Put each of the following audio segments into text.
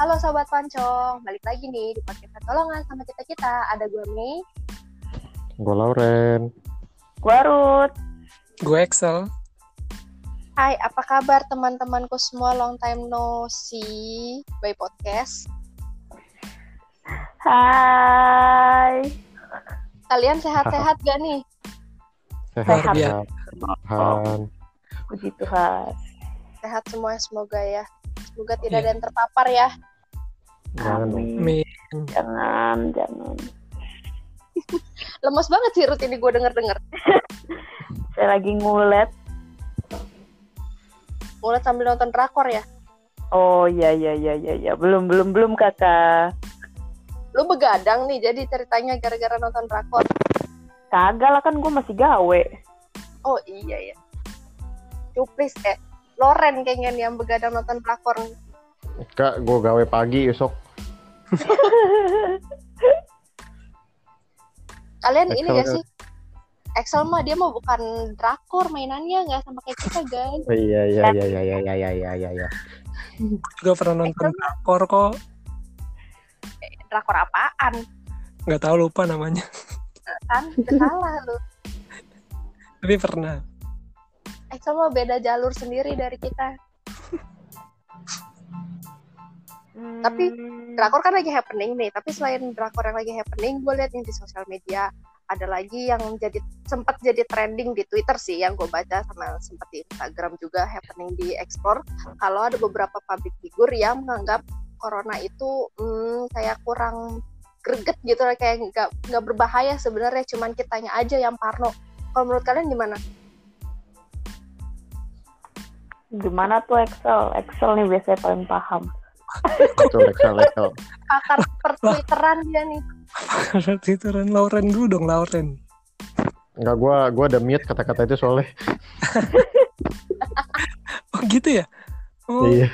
Halo Sobat Pancong, balik lagi nih di podcast Pertolongan sama kita-kita. Ada gue Mei. Gue Lauren. Gue Ruth. Gue Excel. Hai, apa kabar teman-temanku semua long time no see by podcast? Hai. Kalian sehat-sehat gak nih? Sehat. Sehat. Tuhan. Puji Tuhan. Sehat semua semoga ya. Semoga tidak Iya. ada yang terpapar ya. Jangan. Amin. Mi. Jangan, jangan. Lemes banget sih Ruth ini gue denger-denger. Saya lagi ngulet. Mulai sambil nonton drakor ya. Oh iya iya iya iya iya. Belum belum belum kakak. Lu begadang nih jadi ceritanya gara-gara nonton drakor. Kagak lah kan gue masih gawe. Oh iya ya. Cuplis eh. Loren kayaknya nih yang begadang nonton drakor. Kak, gue gawe pagi besok. Kalian ini Excel gak kan? sih? Excel mah dia mah bukan drakor mainannya nggak sama kayak kita guys. Oh, iya iya iya iya iya iya iya iya iya. iya. Juga pernah nonton drakor kok. Drakor apaan? Nggak tahu lupa namanya. Kan salah lu. Tapi pernah. Excel mah beda jalur sendiri dari kita. Tapi Hmm. Drakor kan lagi happening nih, tapi selain drakor yang lagi happening, gue lihat yang di sosial media ada lagi yang jadi sempat jadi trending di Twitter sih yang gue baca sama sempat di Instagram juga happening di explore kalau ada beberapa public figure yang menganggap corona itu hmm, kayak kurang greget gitu kayak nggak nggak berbahaya sebenarnya cuman kitanya aja yang parno kalau menurut kalian gimana? Gimana tuh Excel? Excel nih biasanya paling paham. Betul Excel Excel. Pakar per Twitteran dia nih Twitteran Lauren dulu dong Lauren. Enggak gue gue ada mute kata-kata itu soalnya. Oh gitu ya? Oh, Iya.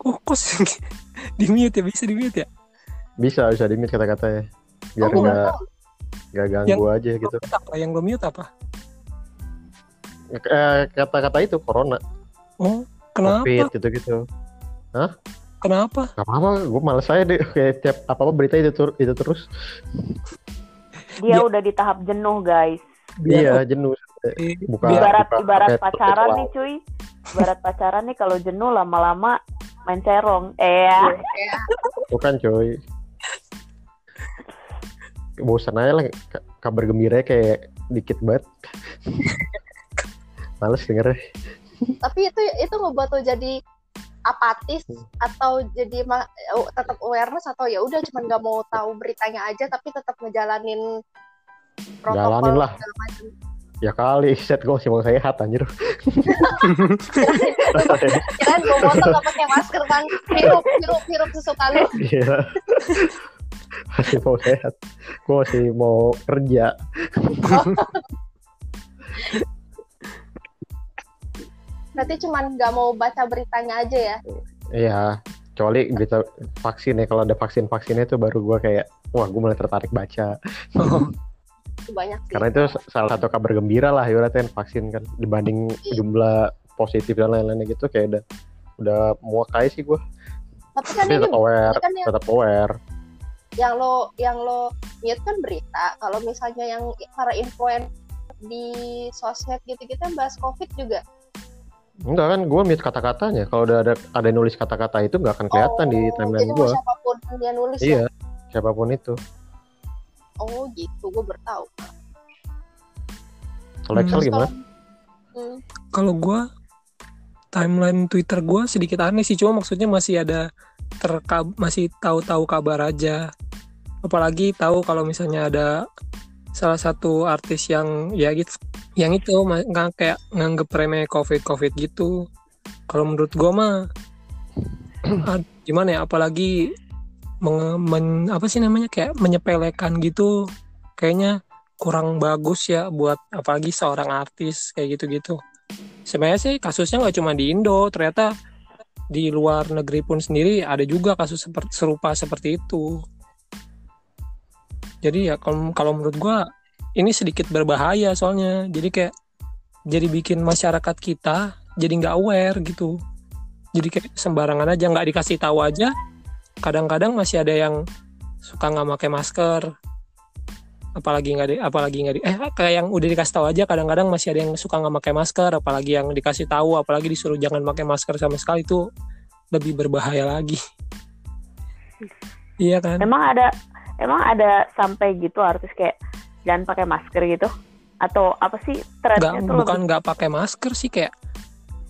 oh kok sih? di mute ya? Bisa di mute ya? Bisa bisa di mute kata-katanya. Biar Oh, enggak enggak ganggu aja gitu. Apa? Yang lo mute apa? Eh, kata-kata itu corona, Oh, kenapa? covid gitu-gitu. Kenapa? Gak apa-apa, gue males aja deh kayak tiap apa-apa berita itu tur- itu terus. Dia Ya. udah di tahap jenuh guys. Iya, jenuh. Eh, Buka Ibarat buka ibarat paket- pacaran nih cuy. Ibarat pacaran nih kalau jenuh lama-lama main cerong. Eh ya. Bukan coy. Bosan aja lah ka- kabar gembira kayak dikit banget. Males dengernya. tapi itu itu ngebuat lo jadi apatis atau jadi oh, tetap awareness atau ya udah cuman nggak mau tahu beritanya aja tapi tetap ngejalanin protokol Jalanin lah. Ya kali, set gue masih mau sehat anjir. Kirain gue motor nggak pakai masker kan hirup hirup hirup sesuka lu Iya. masih mau sehat. Gue masih mau kerja. Berarti cuman nggak mau baca beritanya aja ya Iya. Kecuali berita vaksin ya. Kalau ada vaksin-vaksinnya itu baru gue kayak, wah gue mulai tertarik baca. Oh, banyak sih Karena itu salah satu kabar gembira lah ibaratnya vaksin kan. Dibanding jumlah positif dan lain-lainnya gitu kayak udah udah muak aja sih gue. tapi kan Tapi ini tetap aware, kan yang, tetap aware. yang lo yang lo mute kan berita kalau misalnya yang para influencer di sosmed gitu-gitu yang bahas covid juga Enggak kan, gue mute kata-katanya. Kalau udah ada ada nulis kata-kata itu nggak akan kelihatan di Oh, timeline jadi mau gue. siapa pun dia nulis ya Iya, siapa pun itu. oh gitu gue bertahu Kalau Excel Hmm. gimana? Hmm. kalau gue timeline Twitter gue sedikit aneh sih cuma maksudnya masih ada terkab masih tahu-tahu kabar aja apalagi tahu kalau misalnya ada salah satu artis yang ya gitu yang itu nggak kayak nganggep remeh covid covid gitu. Kalau menurut gue mah ah, gimana ya apalagi men- apa sih namanya kayak menyepelekan gitu. Kayaknya kurang bagus ya buat apalagi seorang artis kayak gitu-gitu. Sebenarnya sih kasusnya nggak cuma di Indo ternyata di luar negeri pun sendiri ada juga kasus serupa seperti itu jadi ya kalau kalau menurut gua ini sedikit berbahaya soalnya. Jadi kayak jadi bikin masyarakat kita jadi nggak aware gitu. Jadi kayak sembarangan aja nggak dikasih tahu aja. Kadang-kadang masih ada yang suka nggak pakai masker. Apalagi nggak di apalagi nggak di eh kayak yang udah dikasih tahu aja kadang-kadang masih ada yang suka nggak pakai masker. Apalagi yang dikasih tahu apalagi disuruh jangan pakai masker sama sekali itu lebih berbahaya lagi. Iya kan? Emang ada emang ada sampai gitu artis kayak jangan pakai masker gitu? Atau apa sih trennya tuh bukan nggak pakai masker sih kayak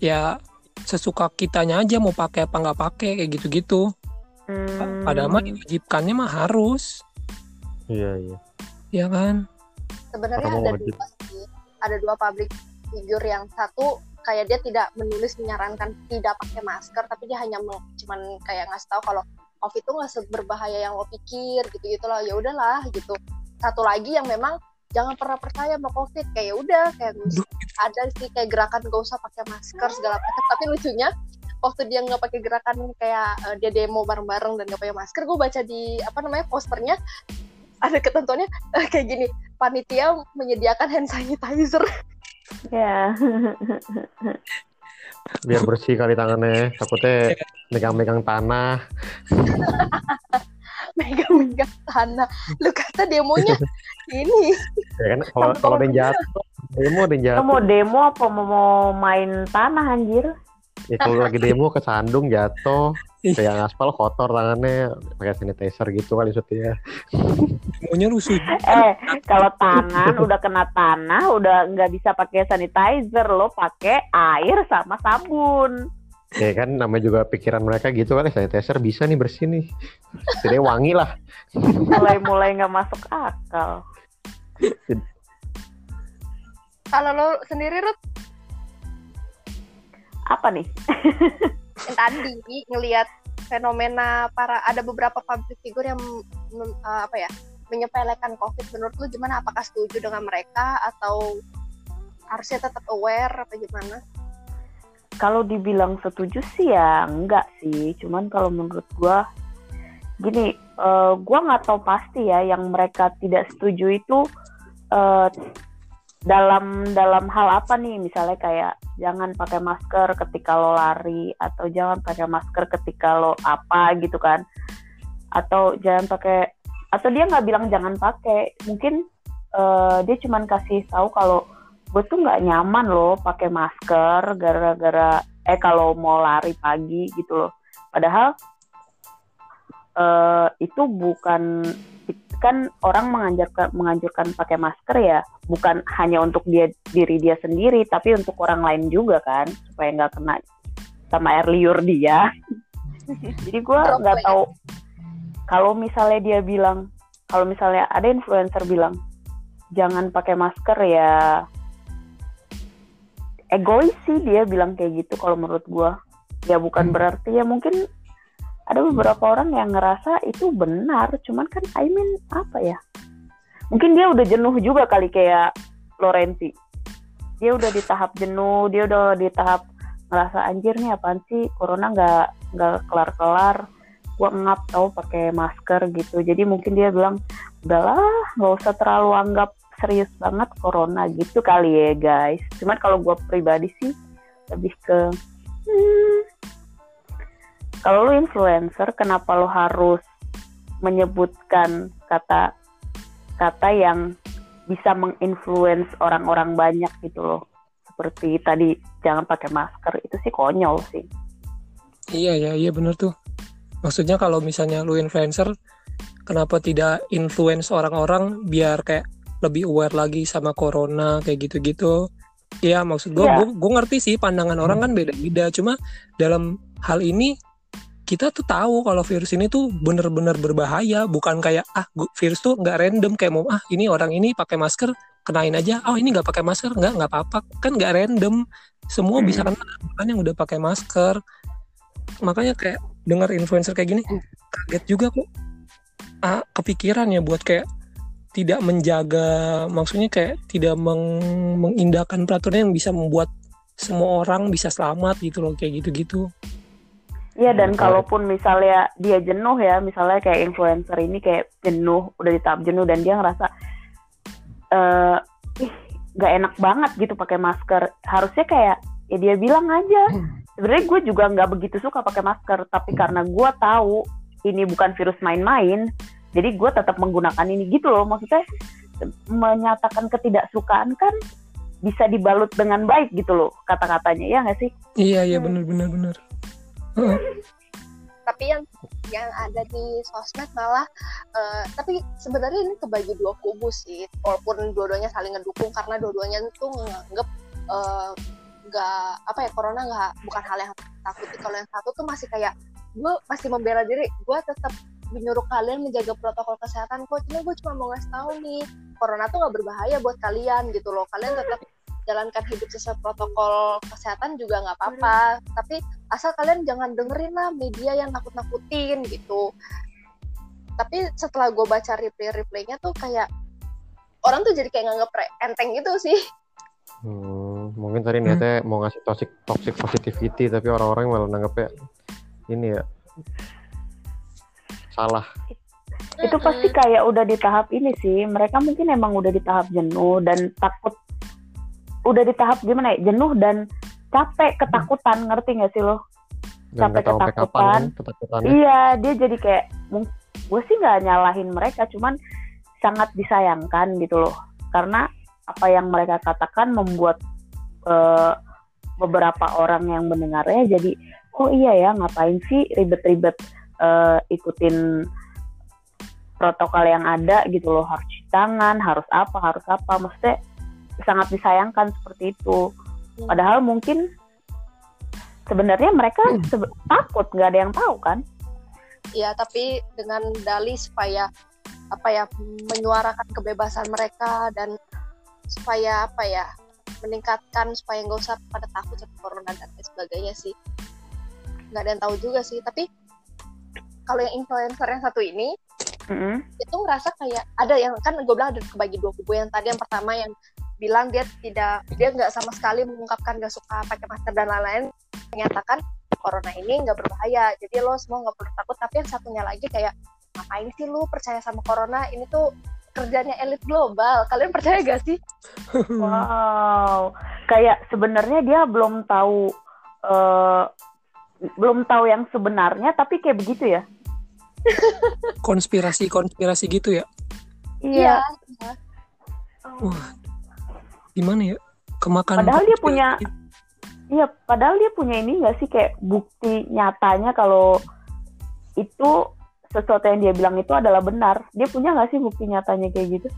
ya sesuka kitanya aja mau pakai apa nggak pakai kayak gitu-gitu lebih, hmm, padahal mah diwajibkannya mah harus Iya iya. ya kan sebenarnya ada wajib. dua sih ada dua public figure yang satu kayak dia tidak menulis menyarankan tidak pakai masker tapi dia hanya cuman kayak ngasih tahu kalau covid itu nggak seberbahaya yang lo pikir gitu gitulah ya udahlah gitu. Satu lagi yang memang jangan pernah percaya sama covid. Kayak ya udah kayak Duh. ada sih kayak gerakan gak usah pakai masker segala macam. Tapi lucunya waktu dia nggak pakai gerakan kayak eh, dia demo bareng-bareng dan nggak pakai masker gue baca di apa namanya posternya ada ketentuannya eh, kayak gini panitia menyediakan hand sanitizer. Ya. Biar bersih kali tangannya. Takutnya megang-megang tanah. megang-megang tanah lu kata demonya ini Ya kan kalau kalau ada yang jatuh, demo ada yang Lo mau jatuh. demo apa mau, main tanah anjir? Ya kalau lagi demo kesandung jatuh. Kayak aspal kotor tangannya pakai sanitizer gitu kali maksudnya. maunya rusuh Eh, kalau tangan udah kena tanah, udah nggak bisa pakai sanitizer, lo pakai air sama sabun. Ya kan namanya juga pikiran mereka gitu kali sanitizer bisa nih bersih nih. Jadi wangi lah. Mulai-mulai nggak masuk akal. kalau lo sendiri Ruth Apa nih? yang tadi ngelihat fenomena para ada beberapa public figure yang eh, apa ya menyepelekan covid. Menurut lu gimana? Apakah setuju dengan mereka atau harusnya tetap aware apa gimana? Kalau dibilang setuju sih ya enggak sih. Cuman kalau menurut gua gini, eh, gua nggak tahu pasti ya yang mereka tidak setuju itu eh, dalam dalam hal apa nih? Misalnya kayak jangan pakai masker ketika lo lari atau jangan pakai masker ketika lo apa gitu kan? Atau jangan pakai atau dia nggak bilang jangan pakai. Mungkin eh, dia cuman kasih tahu kalau gue tuh nggak nyaman loh pakai masker gara-gara eh kalau mau lari pagi gitu loh padahal eh, itu bukan kan orang menganjurkan menganjurkan pakai masker ya bukan hanya untuk dia diri dia sendiri tapi untuk orang lain juga kan supaya nggak kena sama air liur dia jadi gue nggak ya. tahu kalau misalnya dia bilang kalau misalnya ada influencer bilang jangan pakai masker ya egois sih dia bilang kayak gitu kalau menurut gua ya bukan Hmm. berarti ya mungkin ada beberapa orang yang ngerasa itu benar cuman kan I mean apa ya? Mungkin dia udah jenuh juga kali kayak Lorenzi. Dia udah di tahap jenuh dia udah di tahap ngerasa anjir nih apaan sih? Corona nggak nggak kelar kelar gua ngap tau pakai masker gitu. Jadi mungkin dia bilang udahlah nggak usah terlalu anggap serius banget corona gitu kali ya guys. Cuman kalau gue pribadi sih lebih ke hmm, kalau lu influencer kenapa lu harus menyebutkan kata kata yang bisa menginfluence orang-orang banyak gitu loh seperti tadi jangan pakai masker itu sih konyol sih Iya ya, iya bener tuh. Maksudnya kalau misalnya lu influencer, kenapa tidak influence orang-orang biar kayak lebih aware lagi sama corona kayak gitu-gitu. Iya, maksud gue, Iya. gue ngerti sih pandangan orang kan beda-beda. Cuma dalam hal ini kita tuh tahu kalau virus ini tuh bener-bener berbahaya, bukan kayak ah virus tuh nggak random kayak mau ah ini orang ini pakai masker kenain aja, oh ini nggak pakai masker. Nggak nggak apa-apa. Kan nggak random, semua bisa kena. Kan yang udah pakai masker. Makanya kayak dengar influencer kayak gini kaget juga kok ah, kepikiran ya buat kayak tidak menjaga maksudnya kayak tidak meng- mengindahkan peraturan yang bisa membuat semua orang bisa selamat gitu loh kayak gitu-gitu Iya dan Betul. kalaupun misalnya dia jenuh ya, misalnya kayak influencer ini kayak jenuh, udah di tahap jenuh dan dia ngerasa eh ih nggak enak banget gitu pakai masker. Harusnya kayak ya dia bilang aja sebenarnya gue juga nggak begitu suka pakai masker tapi karena gue tahu ini bukan virus main-main jadi gue tetap menggunakan ini gitu loh maksudnya menyatakan ketidaksukaan kan bisa dibalut dengan baik gitu loh kata-katanya ya nggak sih Iya iya benar benar benar. Heeh. tapi yang yang ada di sosmed malah eh, tapi sebenarnya ini kebagi dua kubu sih walaupun dua-duanya saling ngedukung karena dua-duanya tuh nganggep nggak apa ya corona nggak bukan hal yang takuti kalau yang satu tuh masih kayak gue masih membela diri gue tetap menyuruh kalian menjaga protokol kesehatan kok cuma gue cuma mau ngasih tahu nih corona tuh nggak berbahaya buat kalian gitu loh kalian tetap jalankan hidup sesuai protokol kesehatan juga nggak apa-apa. Tapi asal kalian jangan dengerin lah media yang nakut-nakutin gitu. Tapi setelah gue baca replay-replaynya tuh kayak orang tuh jadi kayak nganggep enteng gitu sih. Hmm, mungkin tadi niatnya mau ngasih toxic toxic positivity tapi orang-orang malah nanggepnya ini ya salah. itu pasti kayak udah di tahap ini sih. Mereka mungkin emang udah di tahap jenuh dan takut udah di tahap gimana ya? Jenuh dan capek ketakutan. Ngerti gak sih lo? Dan kapan ketakutan. iya dia jadi kayak gue sih nggak nyalahin mereka cuman sangat disayangkan gitu loh. Karena apa yang mereka katakan membuat eh, beberapa orang yang mendengarnya jadi oh iya ya ngapain sih ribet-ribet eh, ikutin protokol yang ada gitu loh. Harus cuci tangan harus apa harus apa. Maksudnya sangat disayangkan seperti itu. Padahal mungkin sebenarnya mereka sebe- takut nggak ada yang tahu kan? Ya tapi dengan dalih supaya apa ya menyuarakan kebebasan mereka dan supaya apa ya meningkatkan supaya nggak usah pada takut sama corona dan lain sebagainya sih. Nggak ada yang tahu juga sih tapi kalau yang influencer yang satu ini Mm-mm. itu ngerasa kayak ada yang kan gue bilang ada kebagi dua kubu yang tadi yang pertama yang bilang dia tidak dia nggak sama sekali mengungkapkan nggak suka pakai masker dan lain-lain menyatakan corona ini nggak berbahaya jadi lo semua nggak perlu takut tapi yang satunya lagi kayak ngapain sih lu percaya sama corona ini tuh kerjanya elit global kalian percaya gak sih Wow, kayak sebenarnya dia belum tahu eh belum tahu yang sebenarnya, tapi kayak begitu ya? Konspirasi konspirasi gitu ya. Iya. Wah. Gimana ya? Kemakan Padahal dia punya- Iya, padahal dia punya ini nggak sih kayak bukti nyatanya kalau itu sesuatu yang dia bilang itu adalah benar. Dia punya nggak sih bukti nyatanya kayak gitu?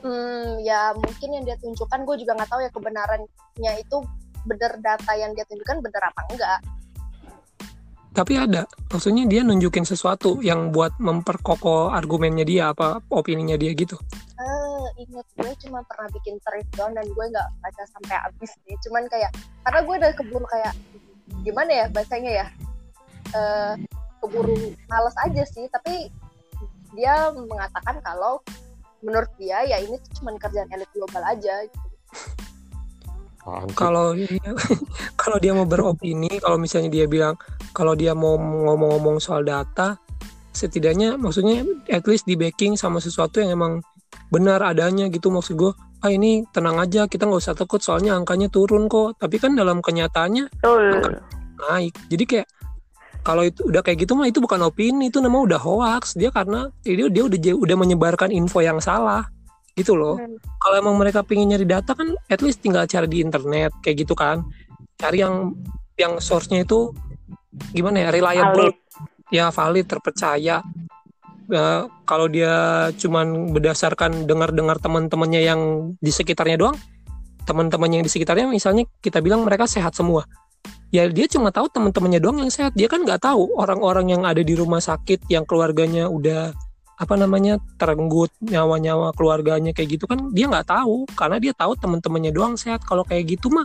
hmm ya mungkin yang dia tunjukkan gue juga nggak tahu ya kebenarannya itu bener data yang dia tunjukkan bener apa enggak Tapi ada. Maksudnya dia nunjukin sesuatu yang buat memperkokoh argumennya dia apa opininya dia gitu. eh inget gue cuma pernah bikin thread dan gue nggak baca sampai habis nih cuman kayak karena gue udah keburu kayak gimana ya bacanya ya eh keburu males aja sih tapi dia mengatakan kalau menurut dia ya ini cuma kerjaan elit global aja gitu. Kalau dia kalau dia mau beropini, kalau misalnya dia bilang kalau dia mau ngomong-ngomong soal data, setidaknya maksudnya at least di backing sama sesuatu yang emang benar adanya gitu maksud gue. Ah ini tenang aja, kita nggak usah takut soalnya angkanya turun kok. Tapi kan dalam kenyataannya Betul. naik. Jadi kayak kalau itu udah kayak gitu mah itu bukan opini, itu namanya udah hoax. Dia karena dia dia udah udah menyebarkan info yang salah gitu loh. Hmm. Kalau emang mereka pengen nyari data kan at least tinggal cari di internet kayak gitu kan. Cari yang yang source-nya itu gimana ya reliable Valid. ya valid terpercaya Ya, kalau dia cuman berdasarkan dengar-dengar teman-temannya yang di sekitarnya doang teman-temannya yang di sekitarnya misalnya kita bilang mereka sehat semua ya dia cuma tahu teman-temannya doang yang sehat dia kan nggak tahu orang-orang yang ada di rumah sakit yang keluarganya udah apa namanya terenggut nyawa-nyawa keluarganya kayak gitu kan dia nggak tahu karena dia tahu teman-temannya doang sehat kalau kayak gitu mah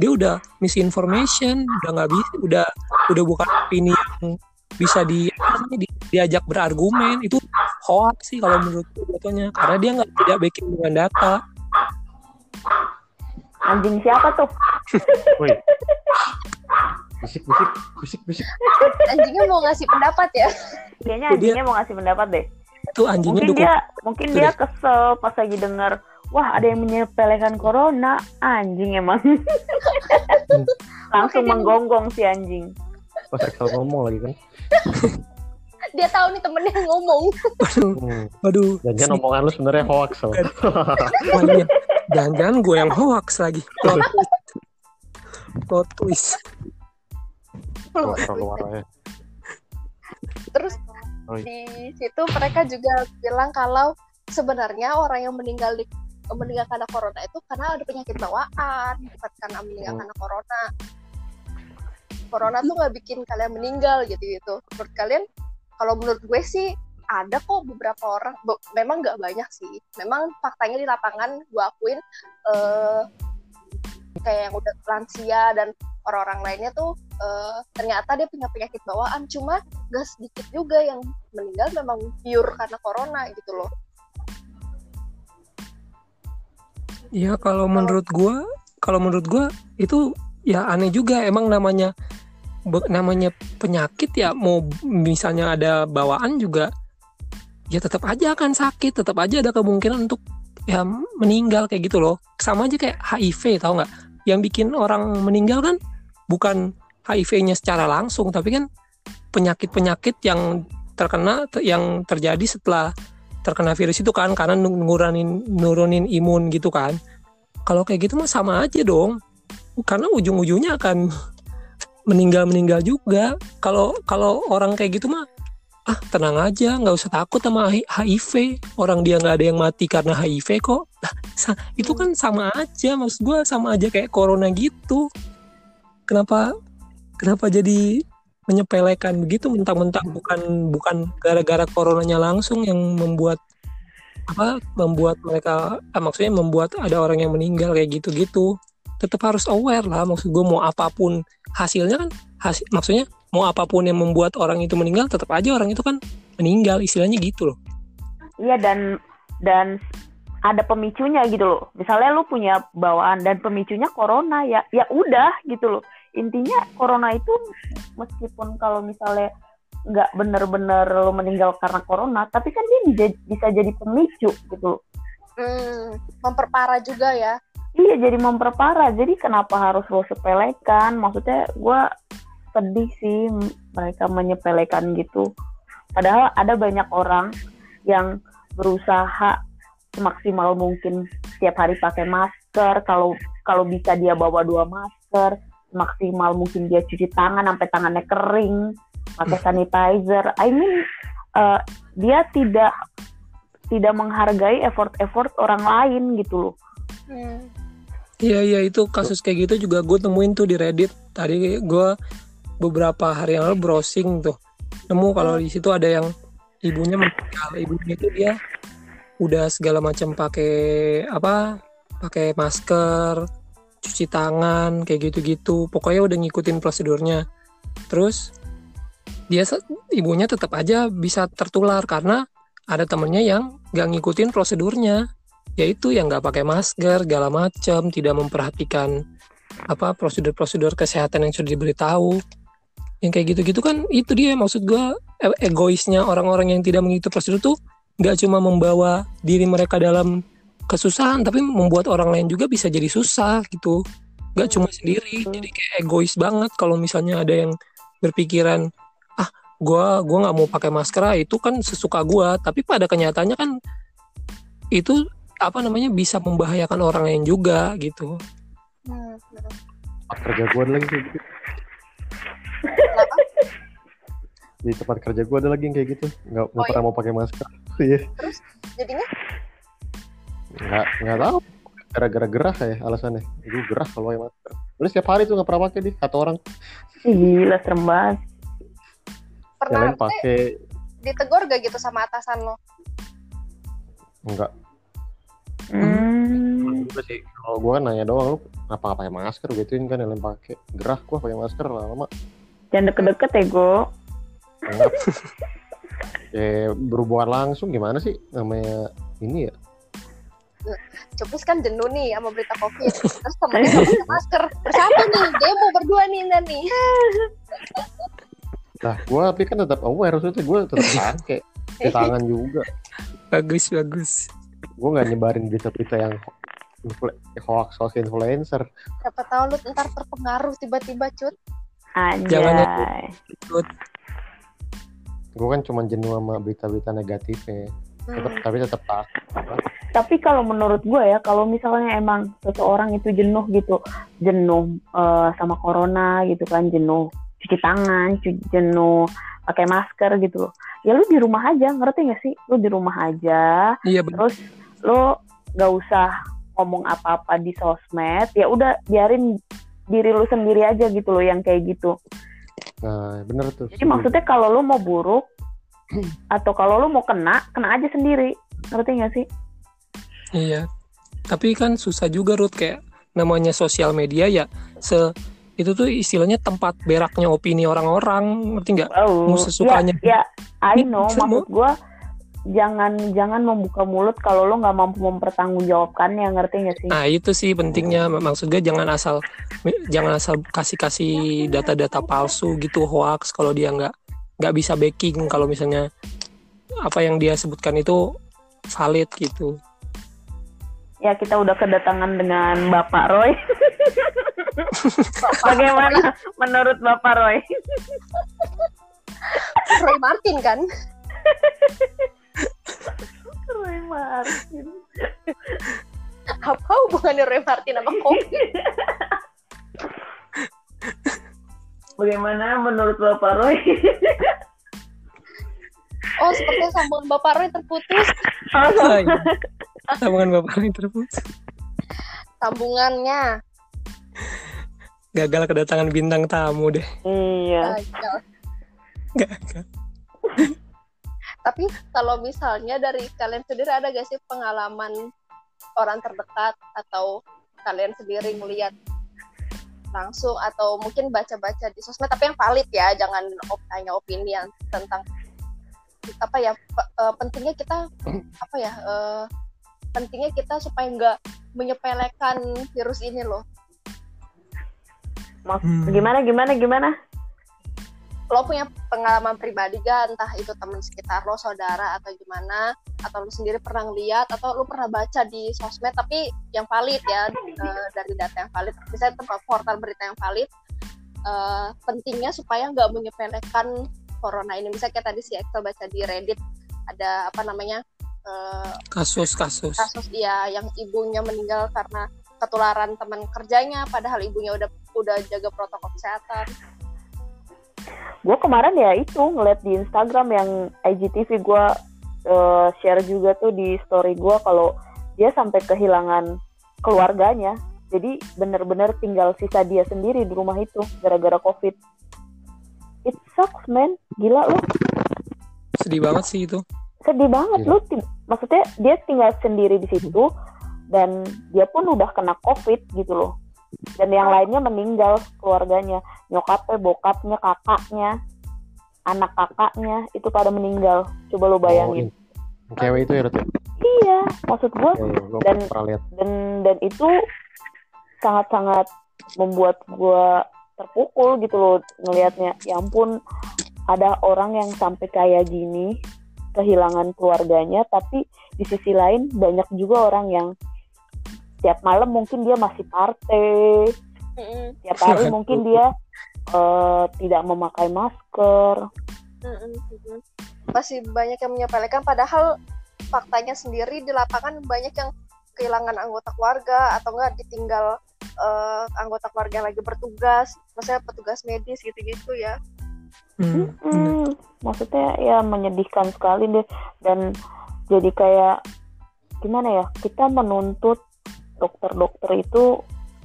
dia udah misinformation udah nggak bisa udah udah bukan opini yang bisa di, namanya, di- diajak berargumen itu hoax sih kalau menurut jatuhnya karena dia nggak tidak backing dengan data Anjing siapa tuh? Woi. Bisik, bisik, bisik, bisik. anjingnya mau ngasih pendapat ya Kayaknya dia- anjingnya mau ngasih pendapat deh. Itu anjingnya Mungkin dukung dia mungkin Tuh dia deh. kesel pas lagi denger wah ada yang menyepelekan corona anjing emang Langsung Makanya- menggonggong si anjing. Pas Excel ngomong lagi kan. dia tahu nih temennya yang ngomong Waduh, Hmm. waduh. Jangan omongan lu sebenarnya hoax loh. Wah, iya. Jangan-jangan gue yang hoax lagi. Plot twist. Plot twist. Keluar-keluar aja. terus Oh, iya. Di situ mereka juga bilang kalau sebenarnya orang yang meninggal di meninggal karena corona itu karena ada penyakit bawaan bukan karena meninggal Hmm. karena corona. Corona tuh nggak bikin kalian meninggal gitu gitu. Menurut kalian kalau menurut gue sih ada kok beberapa orang be- memang nggak banyak sih. Memang faktanya di lapangan gue akuin eh, kayak yang udah lansia dan orang-orang lainnya tuh eh, ternyata dia punya penyakit bawaan cuma gak sedikit juga yang meninggal memang pure karena corona gitu loh Ya kalau menurut gua, kalau menurut gua itu ya aneh juga emang namanya be- namanya penyakit ya mau misalnya ada bawaan juga ya tetap aja akan sakit, tetap aja ada kemungkinan untuk ya meninggal kayak gitu loh. Sama aja kayak HIV tahu nggak? Yang bikin orang meninggal kan bukan HIV-nya secara langsung tapi kan penyakit-penyakit yang terkena yang terjadi setelah terkena virus itu kan karena nu- nurunin imun gitu kan. Kalau kayak gitu mah sama aja dong. Karena ujung-ujungnya akan meninggal-meninggal juga. Kalau kalau orang kayak gitu mah ah tenang aja, nggak usah takut sama HIV. Orang dia nggak ada yang mati karena HIV kok. Sa- itu kan sama aja. Maksud gua sama aja kayak corona gitu. Kenapa kenapa jadi menyepelekan begitu mentang-mentang bukan bukan gara-gara coronanya langsung yang membuat apa membuat mereka ah, maksudnya membuat ada orang yang meninggal kayak gitu-gitu tetap harus aware lah maksud gue mau apa pun hasilnya kan hasil maksudnya mau apa pun yang membuat orang itu meninggal tetap aja orang itu kan meninggal istilahnya gitu loh Iya dan dan ada pemicunya gitu loh. Misalnya lu punya bawaan dan pemicunya corona ya ya udah gitu loh. Intinya corona itu meskipun kalau misalnya nggak bener-bener lu meninggal karena corona, tapi kan dia bisa, bisa jadi pemicu gitu loh. hmm, memperparah juga ya Iya jadi memperparah. Jadi kenapa harus lo sepelekan? Maksudnya gue sedih sih mereka menyepelekan gitu. Padahal ada banyak orang yang berusaha semaksimal mungkin setiap hari pakai masker. Kalau kalau bisa dia bawa dua masker, maksimal mungkin dia cuci tangan sampai tangannya kering, pakai sanitizer. I mean eh, dia tidak tidak menghargai effort-effort orang lain gitu loh. Hmm. iya iya itu kasus kayak gitu juga gue temuin tuh di Reddit tadi gue beberapa hari yang lalu browsing tuh. Nemu kalau di situ ada yang ibunya meninggal. Ibunya itu dia udah segala macam pakai apa pakai masker cuci tangan kayak gitu-gitu. Pokoknya udah ngikutin prosedurnya. Terus dia ibunya tetap aja bisa tertular karena ada temennya yang gak ngikutin prosedurnya. Yaitu yang nggak pakai masker segala macam tidak memperhatikan apa prosedur-prosedur kesehatan yang sudah diberitahu yang kayak gitu-gitu kan itu dia maksud gua e- egoisnya orang-orang yang tidak mengikuti prosedur tuh nggak cuma membawa diri mereka dalam kesusahan tapi membuat orang lain juga bisa jadi susah gitu nggak cuma sendiri jadi kayak egois banget kalau misalnya ada yang berpikiran ah gua gua nggak mau pakai masker ah, itu kan sesuka gua tapi pada kenyataannya kan itu apa namanya bisa membahayakan orang lain juga gitu Hmm. hmm. Gue ada lagi gitu. Di tempat kerja gue ada lagi yang kayak gitu. Nggak, nggak Oh, pernah mau pakai masker. Iya. jadinya Nggak, nggak tahu. Gara-gara gerah ya alasannya. Gue gerah kalau pakai masker. Udah setiap hari tuh nggak pernah pakai di satu orang. Gila serem banget. Pernah pakai. ditegur gak gitu sama atasan lo Enggak. Hmm. Juga sih. Kalau gue kan nanya doang lu kenapa nggak pakai masker gituin kan yang lain pakai. Gerah gue pakai masker lama-lama. Jangan deket-deket ya, Go. Ya berhubungan langsung gimana sih namanya ini ya? Cupis kan jenuh nih sama berita covid terus temennya pakai masker. Bersatu nih demo berdua nih nih. Nah, gue tapi kan tetap aware maksudnya gue tetap pakai di tangan juga. bagus bagus. Gue nggak nyebarin berita-berita yang influ- hoax hoax influencer. Siapa tahu lu ntar terpengaruh tiba-tiba cut Jangan ya. Anjay. gue kan cuma jenuh sama berita-berita negatifnya tetap Hmm. tapi tetap takut Tapi kalau menurut gue ya, kalau misalnya emang seseorang itu jenuh gitu, jenuh eh, sama corona gitu kan, jenuh cuci tangan, cu- jenuh pakai masker gitu loh. Ya lu di rumah aja, ngerti gak sih? Lu di rumah aja, Iya benar. terus lu gak usah ngomong apa-apa di sosmed, ya udah biarin diri lu sendiri aja gitu loh yang kayak gitu. nah bener tuh Jadi maksudnya kalau lu mau buruk atau kalau lu mau kena, kena aja sendiri. Ngerti gak sih? Iya. Tapi kan susah juga Ruth kayak namanya sosial media ya se itu tuh istilahnya tempat beraknya opini orang-orang, ngerti nggak? Oh, Mau sesukanya. Ya, ya I know. Maksud gue jangan jangan membuka mulut kalau lo nggak mampu mempertanggungjawabkannya, ngerti gak sih? Nah itu sih pentingnya maksud gue jangan asal jangan asal kasih kasih data-data palsu gitu hoax kalau dia nggak nggak bisa backing kalau misalnya apa yang dia sebutkan itu valid gitu. Ya kita udah kedatangan dengan Bapak Roy. Bagaimana menurut Bapak Roy? Roy Martin kan Roy Martin. apa hubungannya Roy Martin sama kopi Bagaimana menurut Bapak Roy? oh sepertinya sambungan Bapak Roy terputus Hai. Sambungan bapak ini terputus. sambungannya Gagal kedatangan bintang tamu deh. iya. gagal Gagal. Tapi kalau misalnya dari kalian sendiri ada gak sih pengalaman orang terdekat atau kalian sendiri melihat langsung atau mungkin baca-baca di sosmed tapi yang valid ya, jangan op- hanya opini yang tentang apa ya pe- eh, pentingnya kita apa ya eh, pentingnya kita supaya nggak menyepelekan virus ini loh. Mas, Hmm. gimana gimana gimana? Lo punya pengalaman pribadi gak entah itu teman sekitar lo saudara atau gimana? Atau lo sendiri pernah ngeliat? Atau lo pernah baca di sosmed tapi yang valid ya eh, dari data yang valid. Misalnya tempat portal berita yang valid eh, pentingnya supaya nggak menyepelekan corona ini. Misalnya kayak tadi si Excel baca di Reddit ada apa namanya eh, Kasus-kasus. kasus dia yang ibunya meninggal karena ketularan teman kerjanya padahal ibunya udah udah jaga protokol kesehatan gue kemarin ya itu ngeliat di Instagram yang IGTV gue eh, share juga tuh di story gue kalau dia sampai kehilangan keluarganya. Jadi bener-bener tinggal sisa dia sendiri di rumah itu gara-gara covid. It sucks man. Gila lu. Sedih banget sih itu. sedih banget Gila. lu maksudnya dia tinggal sendiri di situ dan dia pun udah kena covid gitu loh dan yang lainnya meninggal keluarganya. Nyokapnya bokapnya kakaknya anak kakaknya itu pada meninggal. Coba lo bayangin. Oh, cewek itu ya Rut, ya? iya maksud gua. Gue Dan- pernah lihat. dan dan itu sangat-sangat membuat gua terpukul gitu loh ngelihatnya. Ya ampun ada orang yang sampai kayak gini kehilangan keluarganya tapi di sisi lain banyak juga orang yang tiap malam mungkin dia masih party Mm-mm, tiap hari mungkin dia eh, tidak memakai masker. Mm-mm, masih banyak yang menyepelekan padahal faktanya sendiri di lapangan banyak yang kehilangan anggota keluarga atau enggak ditinggal eh, anggota keluarga yang lagi bertugas maksudnya petugas medis gitu-gitu ya. Hmm, bener. Mm, maksudnya ya menyedihkan sekali deh dan jadi kayak gimana ya kita menuntut dokter-dokter itu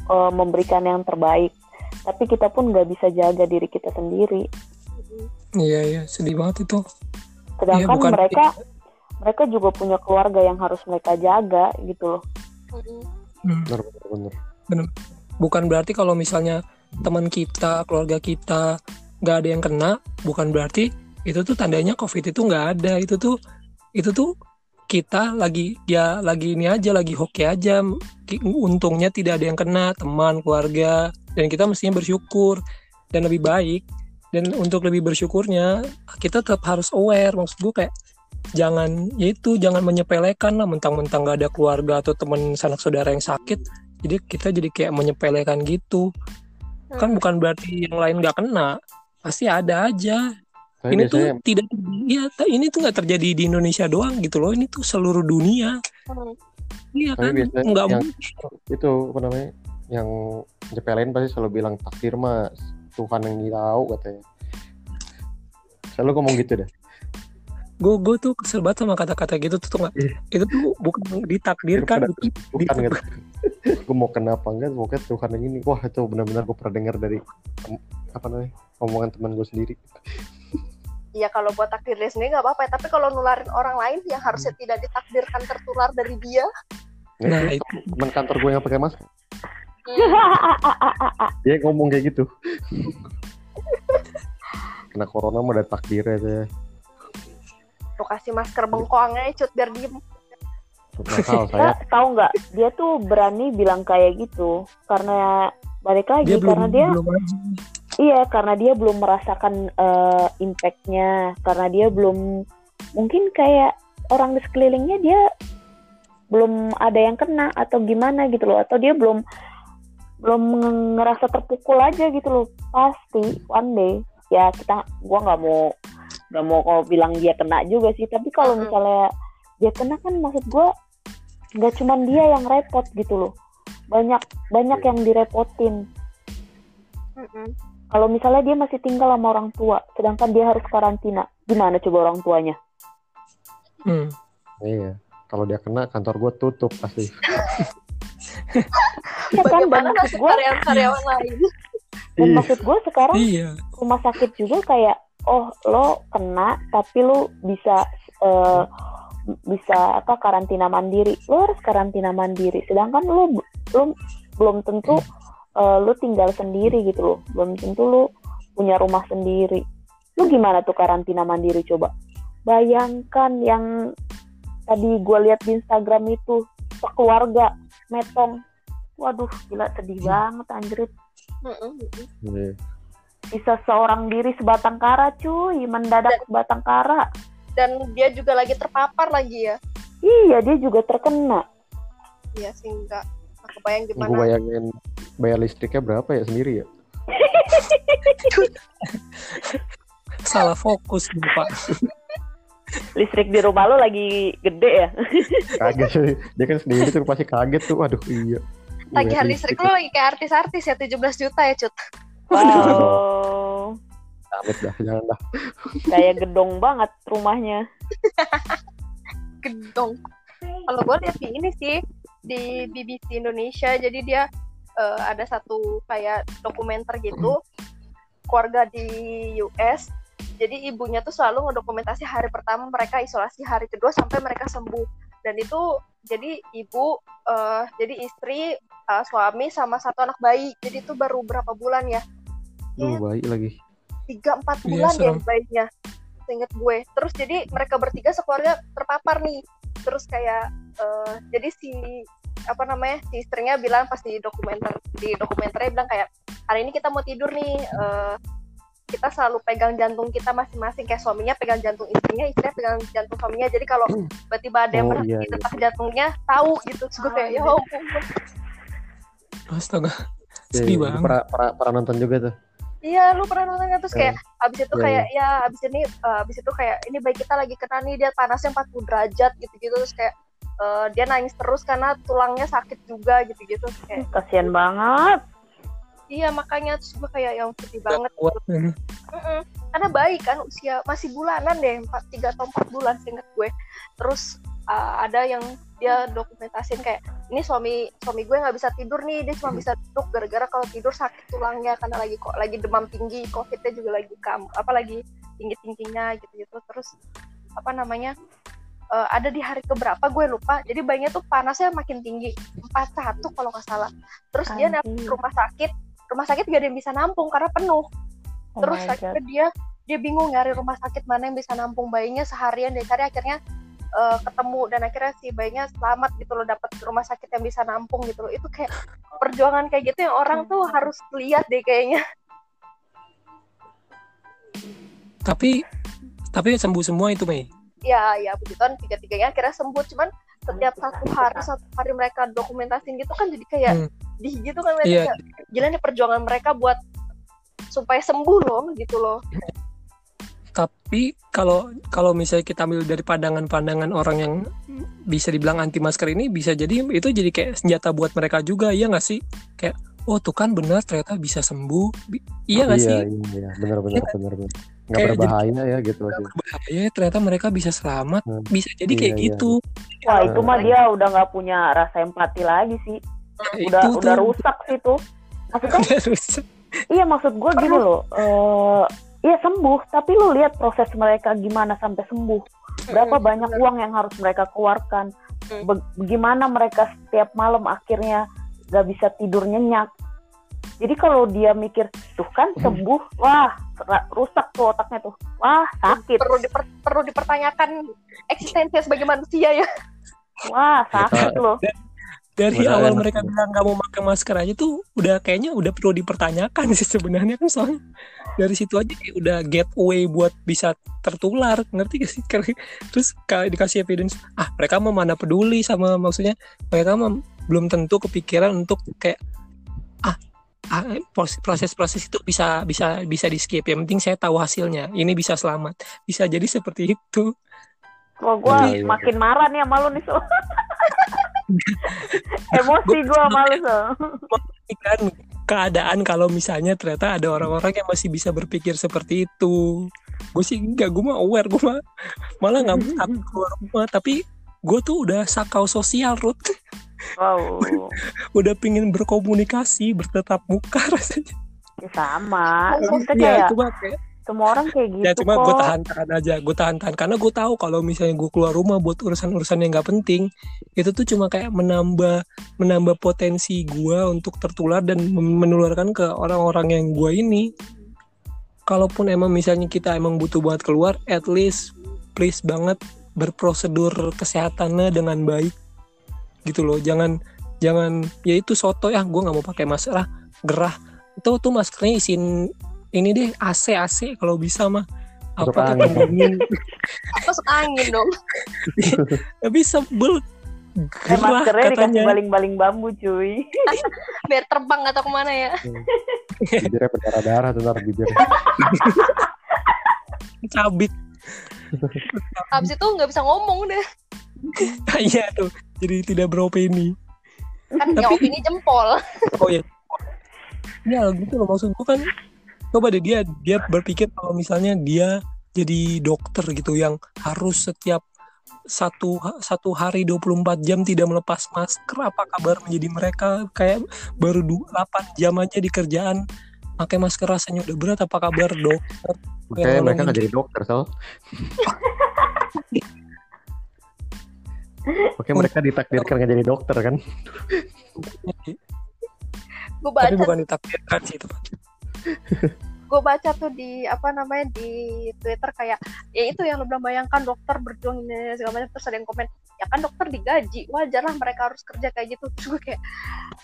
eh, memberikan yang terbaik tapi kita pun nggak bisa jaga diri kita sendiri Iya iya sedih banget itu. sedangkan Iya, bukan- mereka mereka juga punya keluarga yang harus mereka jaga gitu loh. Hmm. bener bener bener Bukan berarti kalau misalnya teman kita, keluarga kita nggak ada yang kena, bukan berarti itu tuh tandanya COVID itu nggak ada. Itu tuh itu tuh kita lagi ya lagi ini aja lagi hoki aja. Untungnya tidak ada yang kena teman keluarga. Dan kita mestinya bersyukur dan lebih baik. Dan untuk lebih bersyukurnya kita tetap harus aware. Maksud gue kayak jangan ya itu jangan menyepelekan lah. Mentang-mentang gak ada keluarga atau teman sanak saudara yang sakit jadi kita jadi kayak menyepelekan gitu. Kan Hmm. bukan berarti yang lain gak kena. Pasti ada aja Tapi ini tuh biasanya tidak ya ini tuh nggak terjadi di Indonesia doang gitu loh ini tuh seluruh dunia Hmm. iya kan biasanya nggak yang- itu apa namanya yang nyepelin pasti selalu bilang takdir mas Tuhan yang tahu katanya selalu ngomong gitu deh gue gue tuh kesel banget sama kata-kata gitu tuh tuh nggak Iya. itu tuh bukan ditakdirkan Bukan. itu bukan gitu gue mau kenapa enggak pokoknya Tuhan yang ini wah itu benar-benar gue pernah dengar dari apa namanya omongan teman gue sendiri Iya kalau buat takdir dia sendiri nggak apa-apa ya. Tapi kalau nularin orang lain yang harusnya tidak ditakdirkan tertular dari dia. nah, nah itu. teman kantor gue yang pakai masker. Hmm, dia ngomong kayak gitu. Kena corona mah ada takdirnya deh Lu kasih masker bengkoangnya cut biar diem. Nakal saya. Tahu nggak? Dia tuh berani bilang kayak gitu. Karena balik lagi dia belum karena dia belum aja iya karena dia belum merasakan eh, impactnya karena dia belum mungkin kayak orang di sekelilingnya dia belum ada yang kena atau gimana gitu loh atau dia belum belum nge- ngerasa terpukul aja gitu loh. Pasti one day ya kita gua nggak mau nggak mau kalau bilang dia kena juga sih tapi kalau misalnya dia kena kan maksud gua nggak cuman dia yang repot gitu loh. Banyak banyak yang direpotin. Mm-mm. Kalau misalnya dia masih tinggal sama orang tua sedangkan dia harus karantina gimana coba orang tuanya? Hmm. iya kalau dia kena kantor gue tutup pasti. Ya kan dan Bagaimana maksud gue karyawan-karyawan lain? dan maksud gue sekarang iya. rumah sakit juga kayak oh lo kena tapi lo bisa eh, bisa apa karantina mandiri. Lo harus karantina mandiri sedangkan lo lo belum tentu eh, lo tinggal sendiri gitu loh. Belum tentu lo punya rumah sendiri. Lo gimana tuh karantina mandiri coba? Bayangkan yang tadi gue lihat di Instagram itu sekeluarga metong. Waduh gila sedih banget anjrit. Iya. bisa seorang diri sebatang kara cuy. Mendadak sebatang kara. Dan dia juga lagi terpapar lagi ya. iya dia juga terkena. Iya sih enggak. Kebayang gimana. gue bayangin bayar listriknya berapa ya sendiri ya? Salah fokus nih, pak. Listrik di rumah lo lagi gede ya? Kaget sih dia kan sendiri tuh pasti kaget tuh. Aduh iya. Tagihan listrik. lu lagi kayak artis-artis ya 17 juta ya cut. wow. Amit dah jangan dah. Kayak gedong banget rumahnya. Gedong. Kalau gue lihat di ini sih di BBC Indonesia jadi dia eh, ada satu kayak dokumenter gitu keluarga di US jadi ibunya tuh selalu ngedokumentasi hari pertama mereka isolasi hari kedua sampai mereka sembuh. Dan itu jadi ibu eh, jadi istri eh, suami sama satu anak bayi. Jadi itu baru berapa bulan ya? Duh baik lagi. Tiga empat Iya, bulan deh serem. bayinya. Seinget gue. Terus jadi mereka bertiga sekeluarga terpapar nih terus kayak eh, jadi si apa namanya si istrinya bilang pas di dokumenter di dokumenternya bilang kayak hari ini kita mau tidur nih eh, kita selalu pegang jantung kita masing-masing kayak suaminya pegang jantung istrinya istrinya pegang jantung suaminya. Jadi kalau tiba-tiba ada yang Oh, berhenti iya, iya. detak jantungnya tahu gitu. Terus gue kayak ya ampun. Astaga Iya, sedih iya. banget Pernah, pernah, pernah nonton juga tuh Iya, lu pernah nonton nggak? terus kayak abis itu Iya, kayak ya abis ini eh, abis itu kayak ini bayi kita lagi kena nih dia panasnya 40 derajat gitu-gitu. Terus kayak eh, dia nangis terus karena tulangnya sakit juga gitu-gitu. Terus kayak kasihan banget. Iya makanya terus gue kayak yang sedih banget. kuat kan. Karena bayi kan usia masih bulanan deh empat tiga atau empat bulan seinget gue. Terus uh, ada yang dia dokumentasin kayak ini suami suami gue nggak bisa tidur nih dia cuma bisa duduk gara-gara kalau tidur sakit tulangnya karena lagi kok lagi demam tinggi covidnya juga lagi kam apa lagi tinggi tingginya gitu gitu terus apa namanya uh, ada di hari keberapa gue lupa jadi bayinya tuh panasnya makin tinggi 41 kalau nggak salah. Terus dia nelfon Anjing. ke rumah sakit rumah sakit gak ada yang bisa nampung karena penuh. Oh terus my akhirnya dia dia bingung nyari rumah sakit mana yang bisa nampung bayinya seharian dia cari akhirnya eh, ketemu dan akhirnya si bayinya selamat gitu loh dapat rumah sakit yang bisa nampung gitu loh. Itu kayak perjuangan kayak gitu yang orang tuh harus lihat deh kayaknya. Tapi tapi sembuh semua itu Mei? Ya ya puji Tuhan tiga tiganya akhirnya sembuh. Cuman setiap satu hari satu hari mereka dokumentasin gitu kan jadi kayak Hmm. di gitu kan mereka Iya. kayak, gila nih perjuangan mereka buat supaya sembuh loh gitu loh Tapi kalau kalau misalnya kita ambil dari pandangan-pandangan orang yang bisa dibilang anti masker ini bisa jadi itu jadi kayak senjata buat mereka juga iya nggak sih? Kayak oh tuh kan benar ternyata bisa sembuh. Bi- iya nggak iya, sih? Iya, iya, benar benar Iya. benar benar. Nggak Kayak jadi- berbahaya ya gitu sih. Bahaya ternyata mereka bisa selamat. Hmm. Bisa jadi Iya, kayak iya. gitu. Wah itu mah dia udah nggak punya rasa empati lagi sih. Kayak Udah itu udah tuh. rusak sih tuh. Maksudnya iya maksud gue gini loh. eh iya sembuh, tapi lu lihat proses mereka gimana sampai sembuh. Berapa Mm, banyak bener. uang yang harus mereka keluarkan. Hmm. Bagaimana mereka setiap malam akhirnya gak bisa tidur nyenyak. Jadi kalau dia mikir tuh kan sembuh, wah rusak tuh otaknya tuh, wah sakit, perlu diper- perlu dipertanyakan eksistensi sebagai manusia ya wah sakit loh. Dari awal enak mereka bilang nggak mau pakai masker aja tuh udah kayaknya udah perlu dipertanyakan sih sebenarnya kan soalnya dari situ aja kayak udah gateway buat bisa tertular ngerti gak sih? Terus kalau dikasih evidence ah mereka mau mana peduli sama maksudnya mereka mah belum tentu kepikiran untuk kayak ah ah, pros- proses-proses itu bisa bisa bisa di skip yang penting saya tahu hasilnya. Ini bisa selamat. Bisa jadi seperti itu. Wah gue Iya, iya. makin marah nih sama lu nih so. Emosi gue sama lu so. Kan keadaan kalau misalnya ternyata ada orang-orang yang masih bisa berpikir seperti itu. Gue sih enggak gue mah aware gue mah malah nggak mau takut keluar rumah. Tapi gue tuh udah sakau sosial Ruth Wow, udah pingin berkomunikasi bertetap muka rasanya. Ya sama. Kita ya kayak cuma kayak semua orang kayak gitu ya cuma gue tahan tahan aja gue tahan tahan karena gue tahu kalau misalnya gue keluar rumah buat urusan urusan yang nggak penting itu tuh cuma kayak menambah menambah potensi gue untuk tertular dan menularkan ke orang-orang yang gue ini. Kalaupun emang misalnya kita emang butuh buat keluar at least please banget berprosedur kesehatannya dengan baik. Gitu loh jangan jangan ya itu soto ya gue nggak mau pakai masker ah gerah. Itu tuh maskernya isin ini deh AC AC kalau bisa mah. Masuk apa tuh angin. pendingin masuk angin dong. Tapi sebel. Gerah maskernya dikasih katanya. baling-baling bambu cuy. biar terbang atau ke mana ya? Bibirnya berdarah-darah tuh ntar bibir. cabit. Habis itu nggak bisa ngomong deh. Iya tuh jadi tidak beropini. Kan yang Tapi- opini jempol. Oh ya ya gitu loh maksud gua kan coba deh dia dia berpikir kalau misalnya dia jadi dokter gitu yang harus setiap satu satu hari 24 jam tidak melepas masker apa kabar menjadi mereka kayak baru du- 8 jam aja di kerjaan pakai masker rasanya udah berat apa kabar dokter Yang mereka nggak jadi dokter sal. Oke mereka ditakdirkan nggak jadi dokter kan? gue baca tapi bukan ditakdirkan sih teman gue baca tuh di apa namanya di Twitter kayak ya itu yang lo bilang bayangkan dokter berjuang ini segala macam terus ada yang komen ya kan dokter digaji wajar lah mereka harus kerja kayak gitu terus gue kayak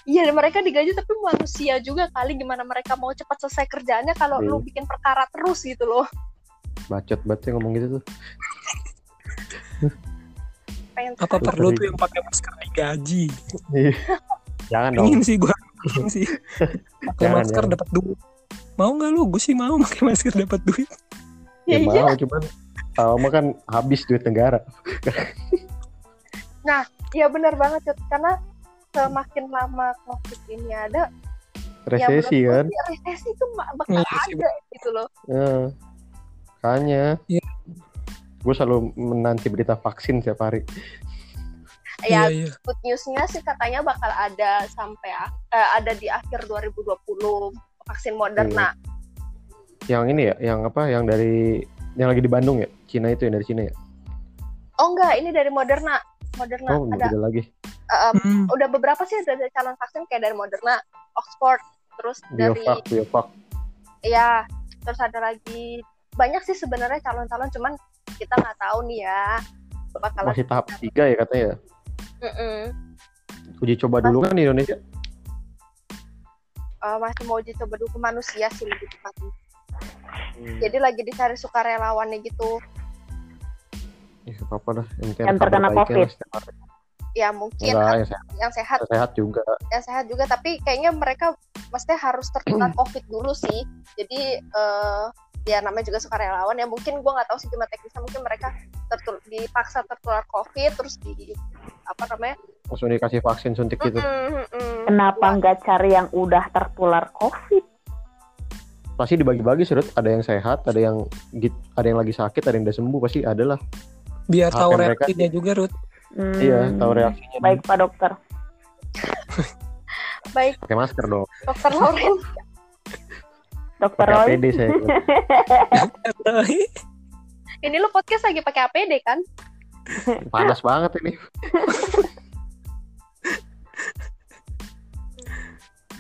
iya mereka digaji tapi manusia juga kali gimana mereka mau cepat selesai kerjaannya kalau Iya. lu bikin perkara terus gitu loh Bacot banget sih ngomong gitu tuh. pengen apa perlu tuh yang pakai masker digaji Iya. Jangan dong. ingin sih gua ingin sih pakai masker dapat duit mau nggak lu gue sih mau pakai masker dapat duit Ya Iya. mau cuman tahu mah kan habis duit negara. Iya benar banget Cut. karena semakin lama covid ini ada Resesi ya kan. resesi itu bakal Iya sih, ada gitu loh Ya. Makanya. Iya. Gue selalu menanti berita vaksin setiap hari. ya iya iya good newsnya sih katanya bakal ada sampai eh, ada di akhir 2020 vaksin Moderna. Yang ini ya, yang apa? Yang dari yang lagi di Bandung ya? Cina itu yang dari Cina ya? Oh enggak, ini dari Moderna. Moderna Oh, ada beda lagi. em, Hmm, udah beberapa sih ada ada calon vaksin kayak dari Moderna, Oxford, terus dari Biovac, Biovac. ya, terus ada lagi banyak sih sebenarnya calon-calon cuman kita nggak tahu nih ya Masih tahap 3 ya katanya ya. Mm-mm. Uji coba dulu kan di Indonesia. Eh, masih mau uji coba dulu ke manusia sih lebih tepatnya. Hmm. Jadi lagi dicari sukarelawannya gitu. Ya, apa dah. Yang, Yang terkena COVID. ya mungkin Enggak, yang sehat, yang sehat sehat juga. yang sehat juga tapi kayaknya mereka mestinya harus tertular covid dulu sih jadi eh ya namanya juga sukarelawan ya mungkin gua nggak tahu sih cuma teknisnya mungkin mereka tertul dipaksa tertular covid terus di apa namanya Langsung dikasih vaksin suntik gitu. Mm, mm, mm. Kenapa nggak cari yang udah tertular COVID? Pasti dibagi-bagi sih, Rut. Ada yang sehat, ada yang git- ada yang lagi sakit, ada yang udah sembuh, pasti ada lah. Biar Hak tahu mereka reaksinya juga, Ruth. Hmm, Iya, tahu reaksinya. Baik Pak Dokter. baik Pakai masker dong. dokter Lauren Dokter Pakai Roy. Saya. ini lu podcast lagi pakai APD kan Panas banget ini.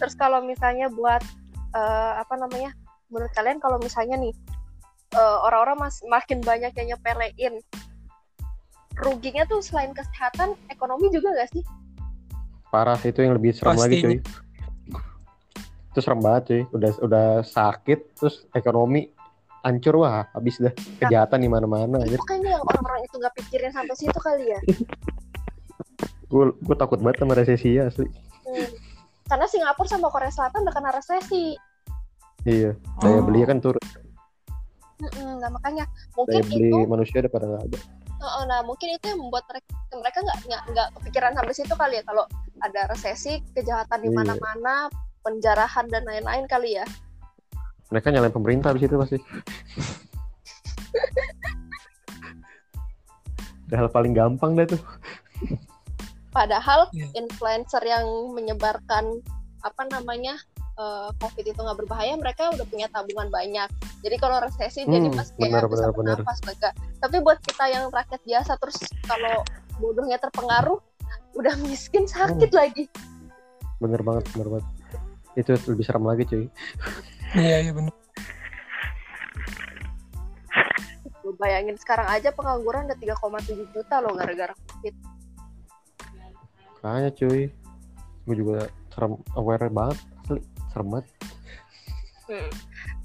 terus kalau misalnya buat eh, apa namanya menurut kalian kalau misalnya nih eh, orang-orang mas makin banyak yang nyepelein ruginya tuh selain kesehatan ekonomi juga gak sih Parah itu yang lebih serem lagi, Pastinya. cuy. Itu serem banget, cuy. Udah udah sakit terus ekonomi hancur wah, habis dah kejahatan di mana-mana aja. yang orang-orang itu nggak pikirin sampai situ kali ya Gue gue takut banget sama resesi ya asli. Hmm. karena Singapura sama Korea Selatan udah kena resesi Iya, daya Oh. beli kan turun. Mm-mm, nah makanya Daya mungkin beli itu manusia udah pada nggak ada. uh, nah mungkin itu yang membuat mereka mereka nggak nggak kepikiran sampai situ kali ya kalau ada resesi kejahatan di Iya. mana-mana penjarahan dan lain-lain kali ya Mereka nyalain pemerintah di situ pasti. Udah hal paling gampang dah tuh. Padahal Iya. influencer yang menyebarkan apa namanya eh, COVID itu nggak berbahaya, mereka udah punya tabungan banyak. Jadi kalau resesi jadi Hmm, pas kayak benar, bisa benar. bernafas lega. Tapi buat kita yang rakyat biasa terus kalau bodohnya terpengaruh, udah miskin sakit Hmm. lagi. Bener banget, bener banget. Itu lebih serem lagi cuy. Iya, iya benar. Lu bayangin sekarang aja pengangguran udah 3,7 juta loh gara-gara COVID. Makanya cuy. Gue juga serem aware banget. Asli, serem banget. Hmm.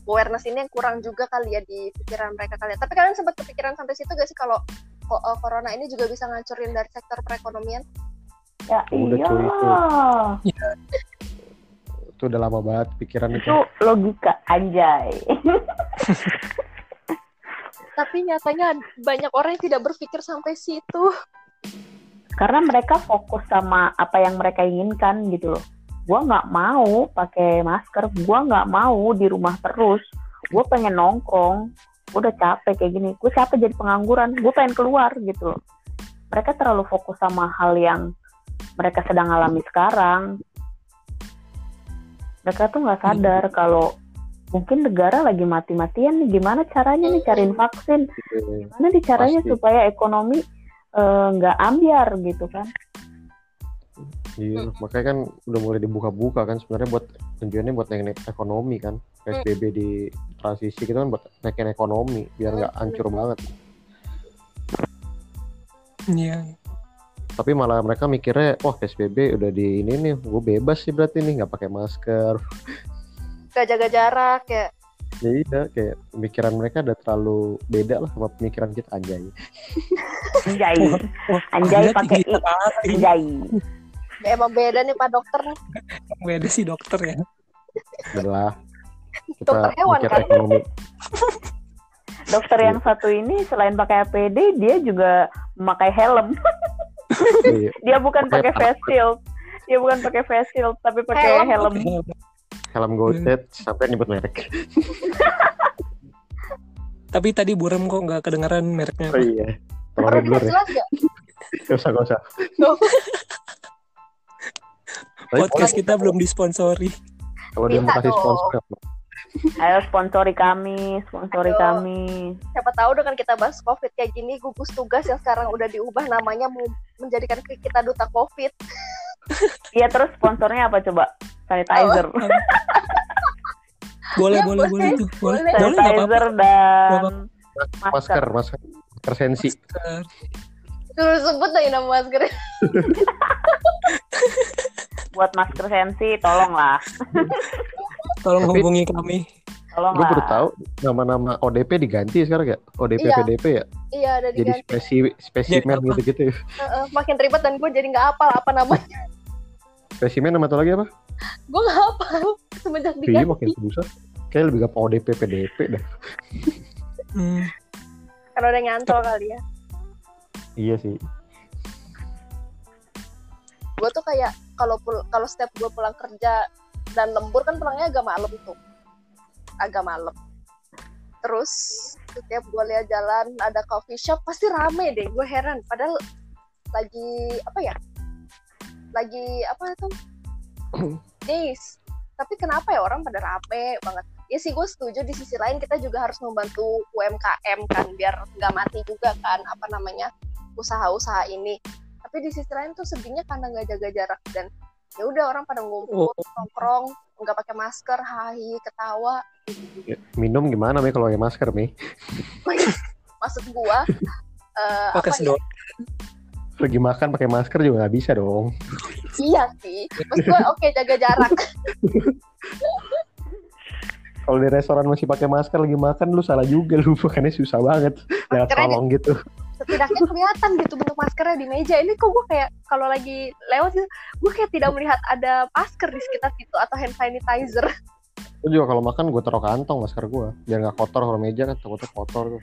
Awareness ini yang kurang juga kali ya di pikiran mereka kali ya. Tapi kalian sempat kepikiran sampai situ gak sih kalau ko- eh, corona ini juga bisa ngancurin dari sektor perekonomian? Ya Udah, cuy, iyalah. Itu udah lama banget pikiran itu. Itu logika anjay. Tapi nyatanya banyak orang yang tidak berpikir sampai situ. Karena mereka fokus sama apa yang mereka inginkan gitu loh. Gua nggak mau pakai masker, gua nggak mau di rumah terus. Gue pengen nongkrong, gue udah capek kayak gini. Gue capek jadi pengangguran, gue pengen keluar gitu loh. Mereka terlalu fokus sama hal yang mereka sedang alami sekarang. Mereka tuh nggak sadar kalau mungkin negara lagi mati-matian nih. Gimana caranya nih cariin vaksin? Gitu. Gimana nih caranya Pasti. supaya ekonomi eh, nggak ambiar gitu kan? Iya, makanya kan udah mulai dibuka-buka kan sebenarnya buat tujuannya buat naikin ekonomi kan. PSBB di transisi gitu kan buat naikin ekonomi biar nggak hancur banget. Iya. Tapi malah mereka mikirnya, wah PSBB udah di ini nih, gue bebas sih berarti nih nggak pakai masker. Gak jaga jarak ya. Ya iya, kayak pemikiran mereka udah terlalu beda lah sama pemikiran kita anjay. Anjay, Anjay pakai i. anjay. Emang beda nih Pak Dokter nih. Beda sih dokter ya. Adalah kita Dokter hewan, kan? ekonomi. Dokter yang satu ini selain pakai APD, dia juga memakai helm. Iya. Dia bukan Pakai face shield. Dia bukan pakai face shield, tapi pakai Helm. helm. Helm Godet sampai nyebut merek. Tapi tadi burem kok nggak kedengeran mereknya. Oh iya. Tolong blur ya. jelas gak? Usah, gak usah. Podcast kita belum disponsori. kalau dia mau kasih sponsor? Ayo sponsori kami, sponsori Ayo. kami. siapa tahu dengan kita bahas COVID kayak gini, gugus tugas yang sekarang udah diubah namanya mau menjadikan kita duta COVID. Iya terus sponsornya apa coba? Sanitizer. Boleh, Ya, boleh, boleh. boleh tuh. Boleh, Boleh. boleh. Sanitizer dan Masker, masker. masker. Masker sensi. Masker. Terus sebut lagi nama maskernya. Buat masker sensi, tolonglah. Tolong Tapi- hubungi kami. Gue baru tahu nama-nama ODP diganti sekarang ya. ODP Iya. PDP ya. iya ada jadi diganti spesi spesimen Jadi gitu-gitu Heeh, makin ribet dan gue jadi nggak hafal apa namanya spesimen sama satu lagi apa gue nggak hafal semenjak iya makin diganti susah kayak lebih gampang ODP PDP dah Hmm. karena udah nyantol kali ya iya sih gue tuh kayak kalau kalau setiap gue pulang kerja dan lembur kan pulangnya agak malam tuh. Agak malam. Terus setiap gue lihat jalan ada coffee shop pasti rame deh gue heran. Padahal lagi apa ya? Lagi apa itu? Days. Tapi kenapa ya orang pada rame banget? Ya sih gue setuju di sisi lain kita juga harus membantu UMKM kan biar nggak mati juga kan apa namanya usaha-usaha ini. Tapi di sisi lain tuh sedihnya karena nggak jaga jarak dan ya udah orang pada ngumpul Oh. nongkrong nggak pakai masker hahi ketawa. Ya, minum gimana Mi kalau pakai masker Mi? Maksud gua eh, Pakai apa ya pergi makan pakai masker juga nggak bisa dong. Iya sih maksud gua oke jaga jarak. Kalau di restoran masih pakai masker lagi makan lu salah juga lu makannya susah banget. Lewat kolong gitu setidaknya kelihatan gitu bentuk maskernya di meja ini kok gue kayak kalau lagi lewat gitu gue kayak tidak melihat ada masker di sekitar situ atau hand sanitizer Gue juga kalau makan gue taruh kantong masker gue biar nggak kotor kalau meja kan takutnya kotor tuh.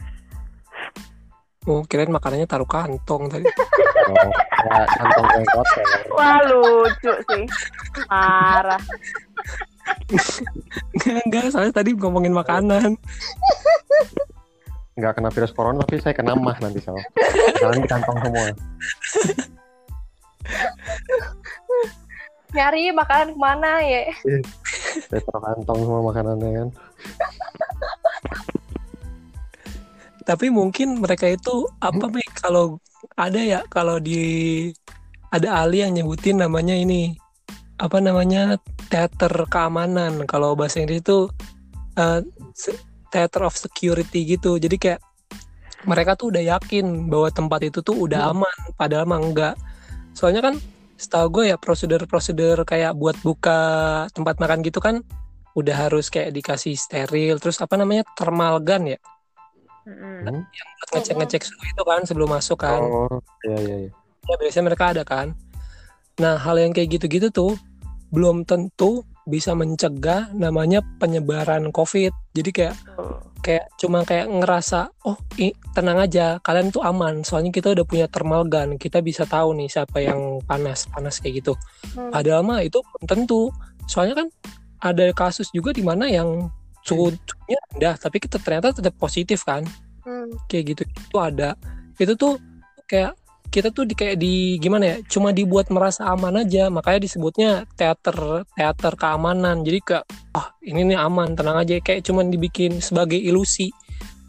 Oh, kirain makanannya taruh kantong tadi. Ya, kantong yang kotor. Wah lucu sih. Parah. enggak, enggak, soalnya tadi ngomongin makanan. Nggak kena virus corona tapi saya kena mah nanti soal. Jangan di kantong semua. nyari makanan ke mana ya Saya taruh kantong semua makanannya kan. Tapi mungkin mereka itu apa nih kalau ada ya kalau di ada ahli yang nyebutin namanya ini apa namanya teater keamanan kalau bahasa Inggris itu eh, se- theater of security gitu. Jadi kayak mereka tuh udah yakin bahwa tempat itu tuh udah aman padahal mah enggak. Soalnya kan setahu gue ya prosedur-prosedur kayak buat buka tempat makan gitu kan udah harus kayak dikasih steril terus apa namanya thermal gun ya? Mm-mm. buat ngecek-ngecek suhu itu kan sebelum masuk kan. Oh, iya iya iya. ya biasanya mereka ada kan. Nah hal yang kayak gitu-gitu tuh belum tentu bisa mencegah namanya penyebaran covid. Jadi kayak kayak cuma kayak ngerasa oh i, tenang aja kalian tuh aman. Soalnya kita udah punya thermal gun kita bisa tahu nih siapa yang panas panas kayak gitu. Hmm. padahal mah itu tentu. Soalnya kan ada kasus juga di mana yang suhu suhunya rendah tapi kita ternyata tetap positif kan. Hmm. kayak gitu itu ada. Itu tuh kayak kita tuh di kayak di gimana ya cuma dibuat merasa aman aja. Makanya disebutnya teater teater keamanan. Jadi kayak ah ini nih aman tenang aja. Kayak cuman dibikin sebagai ilusi.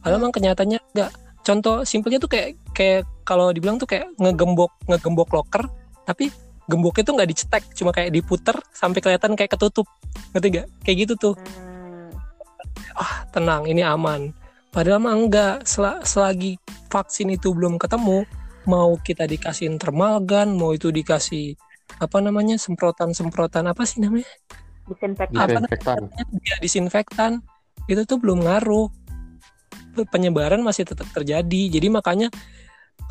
Padahal emang kenyataannya enggak. Contoh simpelnya tuh kayak kayak kalau dibilang tuh kayak ngegembok ngegembok loker tapi gemboknya tuh nggak dicetek cuma kayak diputer sampai kelihatan kayak ketutup. Ngerti gak kayak gitu tuh. Hmm. ah tenang ini aman. Padahal mah enggak. Sel- selagi vaksin itu belum ketemu mau kita dikasih thermal gun mau itu dikasih apa namanya semprotan semprotan apa sih namanya? Disinfektan. Apa Disinfektan. ya disinfektan. Itu tuh belum ngaruh. Pe- penyebaran masih tetap terjadi. Jadi makanya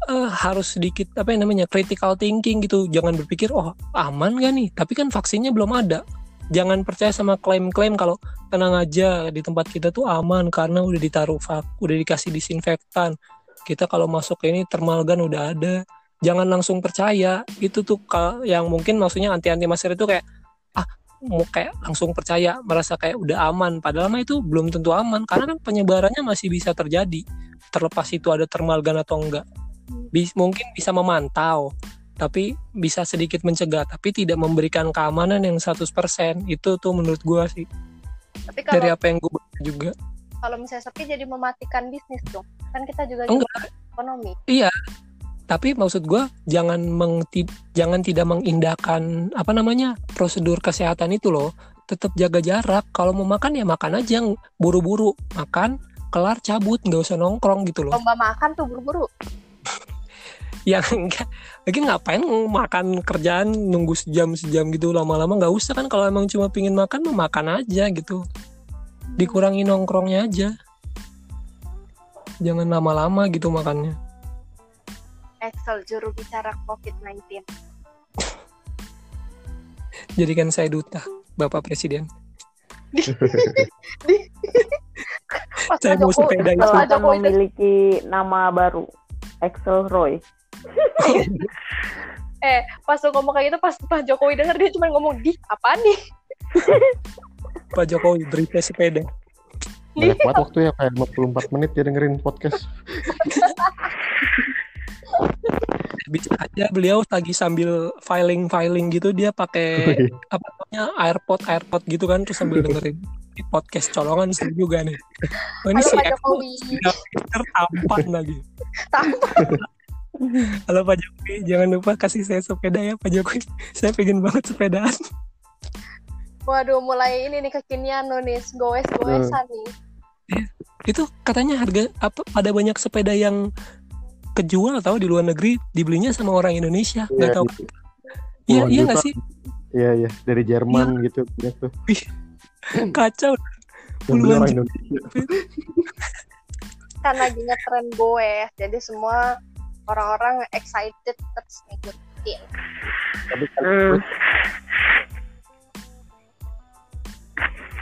eh, harus sedikit apa yang namanya critical thinking gitu. Jangan berpikir oh aman gak nih? Tapi kan vaksinnya belum ada. Jangan percaya sama klaim-klaim kalau tenang aja di tempat kita tuh aman karena udah ditaruh vak udah dikasih disinfektan kita kalau masuk ke ini thermal gun udah ada. Jangan langsung percaya. Itu tuh kal- yang mungkin maksudnya anti anti masker itu kayak ah mau kayak langsung percaya merasa kayak udah aman. Padahal mah itu belum tentu aman karena kan penyebarannya masih bisa terjadi. Terlepas itu ada thermal gun atau enggak. Bis- mungkin bisa memantau tapi bisa sedikit mencegah tapi tidak memberikan keamanan yang 100% itu tuh menurut gua sih. Tapi dari kalau apa yang gue baca juga kalau misalnya sepi jadi mematikan bisnis dong. Kan kita juga Enggak. ekonomi. Tapi maksud gua jangan mengti- jangan tidak mengindahkan apa namanya prosedur kesehatan itu loh. Tetap jaga jarak. Kalau mau makan ya makan aja. Buru-buru makan kelar cabut. Nggak usah nongkrong gitu loh. Lomba makan tuh buru-buru. Ya enggak. Lagi ngapain makan kerjaan nunggu sejam sejam gitu lama-lama nggak usah kan. Kalau emang cuma pingin makan mau makan aja gitu dikurangi nongkrongnya aja jangan lama-lama gitu makannya Excel juru bicara COVID-19. jadikan saya duta bapak presiden Pas Saya mau sepeda itu. Memiliki nama baru, Axel Roy. eh pas lu ngomong kayak gitu pas Pak Jokowi denger dia cuma ngomong di apa nih? Pak Jokowi berita sepeda Banyak banget waktu ya kayak 54 menit dia dengerin podcast. bisa aja beliau lagi sambil filing filing gitu dia pakai apa namanya airpod airpod gitu kan terus sambil dengerin podcast colongan seru juga nih. Oh, ini Halo si Pak Apple Jokowi. Twitter tampan lagi. Tampan. halo Pak Jokowi. Jangan lupa kasih saya sepeda ya Pak Jokowi. Saya pengen banget sepedaan Waduh, mulai ini nih kekinian lo nih, goes-goesan nih. itu katanya harga apa ada banyak sepeda yang kejual atau di luar negeri dibelinya sama orang Indonesia nggak Iya, tahu gitu. iya Puluhan iya nggak sih Iya iya dari Jerman gitu ya tuh. kacau Yang beli Puluhan. Indonesia. Kan lagi ngetren goes, jadi semua orang-orang excited terus ngikutin. Tapi Hmm.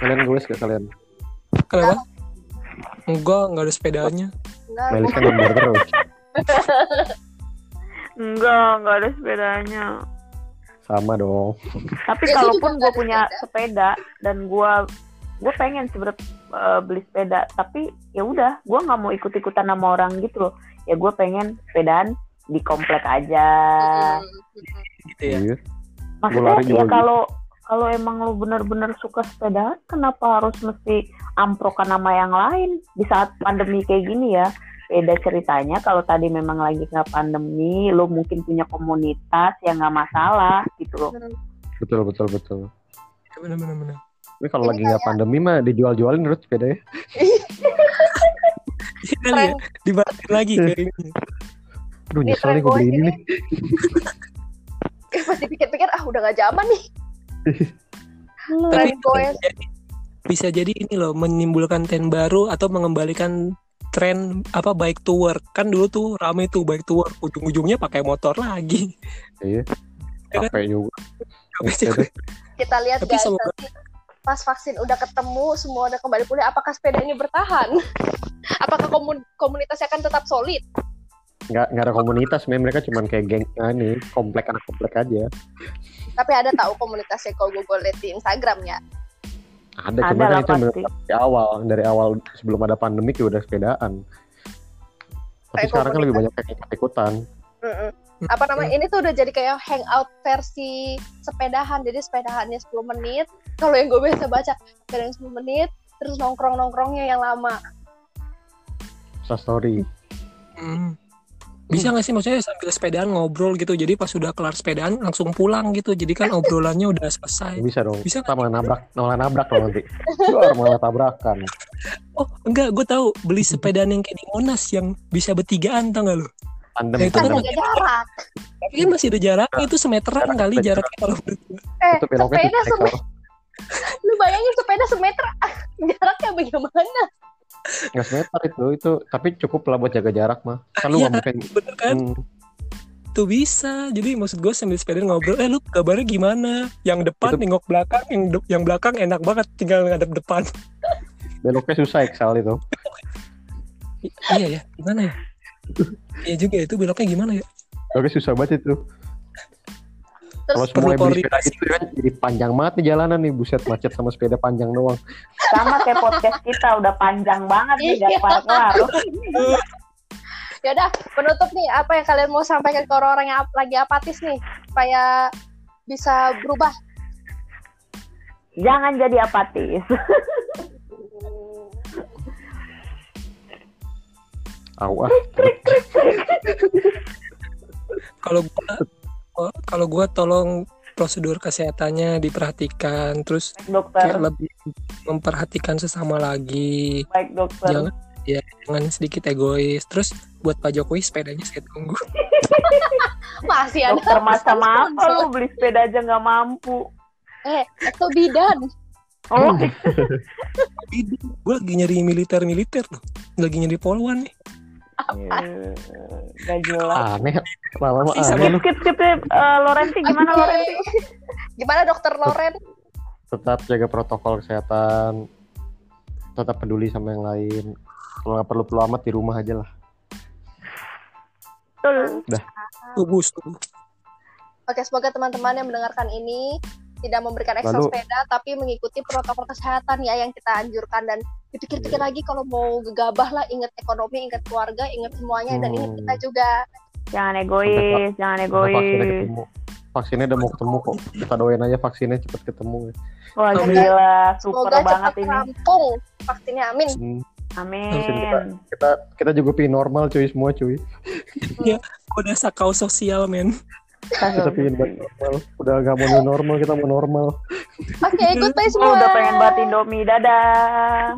Kalian kalian gue gak kalian? kenapa enggak nggak ada sepedanya Enggak, Melis kan gambar terus. Enggak, enggak ada sepedanya. Sama dong. Tapi Ya, kalaupun gue punya sepeda dan gue gue pengen sebenernya eh, beli sepeda, tapi ya udah, gue nggak mau ikut-ikutan sama orang gitu loh. Ya gue pengen sepedaan di komplek aja. Gitu ya Iya. Maksudnya ya gitu. kalau kalau emang lu bener-bener suka sepedaan, kenapa harus mesti amprokan sama yang lain di saat pandemi kayak gini ya? Beda ceritanya kalau tadi memang lagi nggak pandemi, lu mungkin punya komunitas yang nggak masalah gitu loh. mm. Betul betul betul. bener bener bener Tapi kalau lagi nggak pandemi mah dijual-jualin terus sepeda ya. Iya kali ya dibalikin lagi kayak ini Aduh Ini nyesel nih gue beli ini nih. Eh, pas dipikir-pikir, ah udah gak zaman nih. Tapi bisa jadi, bisa jadi ini loh menimbulkan tren baru atau mengembalikan tren apa bike to work kan dulu tuh rame tuh bike to work ujung-ujungnya pakai motor lagi Iya. Ya kan? Capek juga. Juga. Kita lihat Tapi guys, semoga- nanti pas vaksin udah ketemu, semua udah kembali pulih, apakah sepeda ini bertahan? apakah komun- komunitasnya akan tetap solid? Nggak nggak ada komunitas, men. mereka cuman kayak geng ah, nih komplek anak komplek aja. Tapi ada tahu komunitasnya kalau gue lihat di Instagram ya. Ada, Ada cuman kan lah itu dari awal dari awal sebelum ada pandemi ya udah sepedaan. Tapi Kayak sekarang kan lebih banyak yang ikut-ikutan. Mm-mm. Apa namanya? Ini tuh udah jadi kayak hangout versi sepedahan. Jadi sepedahannya 10 menit. Kalau yang gue biasa baca, sepedaan 10 menit, terus nongkrong-nongkrongnya yang lama. Insta story. Hmm. Bisa nggak sih maksudnya sambil sepedaan ngobrol gitu jadi pas sudah kelar sepedaan langsung pulang gitu jadi kan obrolannya udah selesai Bisa dong. Bisa Kita malah nabrak, malah nabrak loh nanti. Luar malah tabrakan. oh enggak gue tahu beli sepedaan yang kayak di Monas yang bisa bertigaan tau gak lo Pandemi. Ya, itu Kan jaga jarak. tapi kan masih ada jaraknya itu semeteran Jarak kali jaraknya kalau Eh, Itu sepeda semeter. Lu bayangin sepeda semeter. ah, Jaraknya bagaimana? Nggak semeter itu, itu. Tapi cukup lah buat jaga jarak mah. Kan lu Iya. nggak mungkin. bener kan Hmm, tuh bisa jadi maksud gue sambil sepeda ngobrol eh lu kabarnya gimana yang depan Itu- nengok belakang yang de- yang belakang enak banget tinggal ngadep depan beloknya susah Excel itu. I- iya ya gimana ya iya juga ya, itu beloknya gimana ya Beloknya susah banget itu. Kalau Terus semua beli sepeda itu kan jadi panjang banget nih jalanan nih. Buset macet sama sepeda panjang doang. Sama kayak podcast kita udah panjang banget nih gak Iya. kelar-kelar. ya udah penutup nih apa yang kalian mau sampaikan ke orang-orang yang lagi apatis nih supaya bisa berubah. Jangan jadi apatis. Au ah. kalau gua oh, kalau gua tolong prosedur kesehatannya diperhatikan terus dokter, kayak lebih memperhatikan sesama lagi. Baik dokter. jangan ya jangan sedikit egois. Terus buat Pak Jokowi sepedanya saya tunggu. Masih ada Dokter masa apa sponsor. lu beli sepeda aja nggak mampu. Eh, itu bidan. Oh, gue lagi nyari militer militer tuh. Lagi nyari poluan nih Eh, Gak jelas. Aneh, lama-lama aneh. Skip, skip, skip. Eh, Lorenzi, gimana. Lorenzi? Gimana dokter Loren? Tetap jaga protokol kesehatan, tetap peduli sama yang lain. Kalau nggak perlu perlu amat di rumah aja lah. Betul. tubuh tubuh Oke, semoga teman-teman yang mendengarkan ini tidak memberikan ekstra Lalu- sepeda, tapi mengikuti protokol kesehatan ya yang kita anjurkan dan dipikir-pikir lagi kalau mau gegabah lah, ingat ekonomi, ingat keluarga, ingat semuanya dan ingat Hmm. kita juga. Jangan egois, jangan vaksinnya egois. ketemu. Vaksinnya udah mau ketemu kok. Kita doain aja vaksinnya cepet ketemu. Wah Amin. gila, super Semoga banget cepat ini. rampung vaksinnya, amin. Hmm, Amin. kita kita juga pilih normal cuy semua cuy. udah sakau sosial men Kita pilih normal. Udah nggak mau new normal, kita mau normal. Oke, goodbye Oh, semua. udah pengen banget Indomie. Dadah.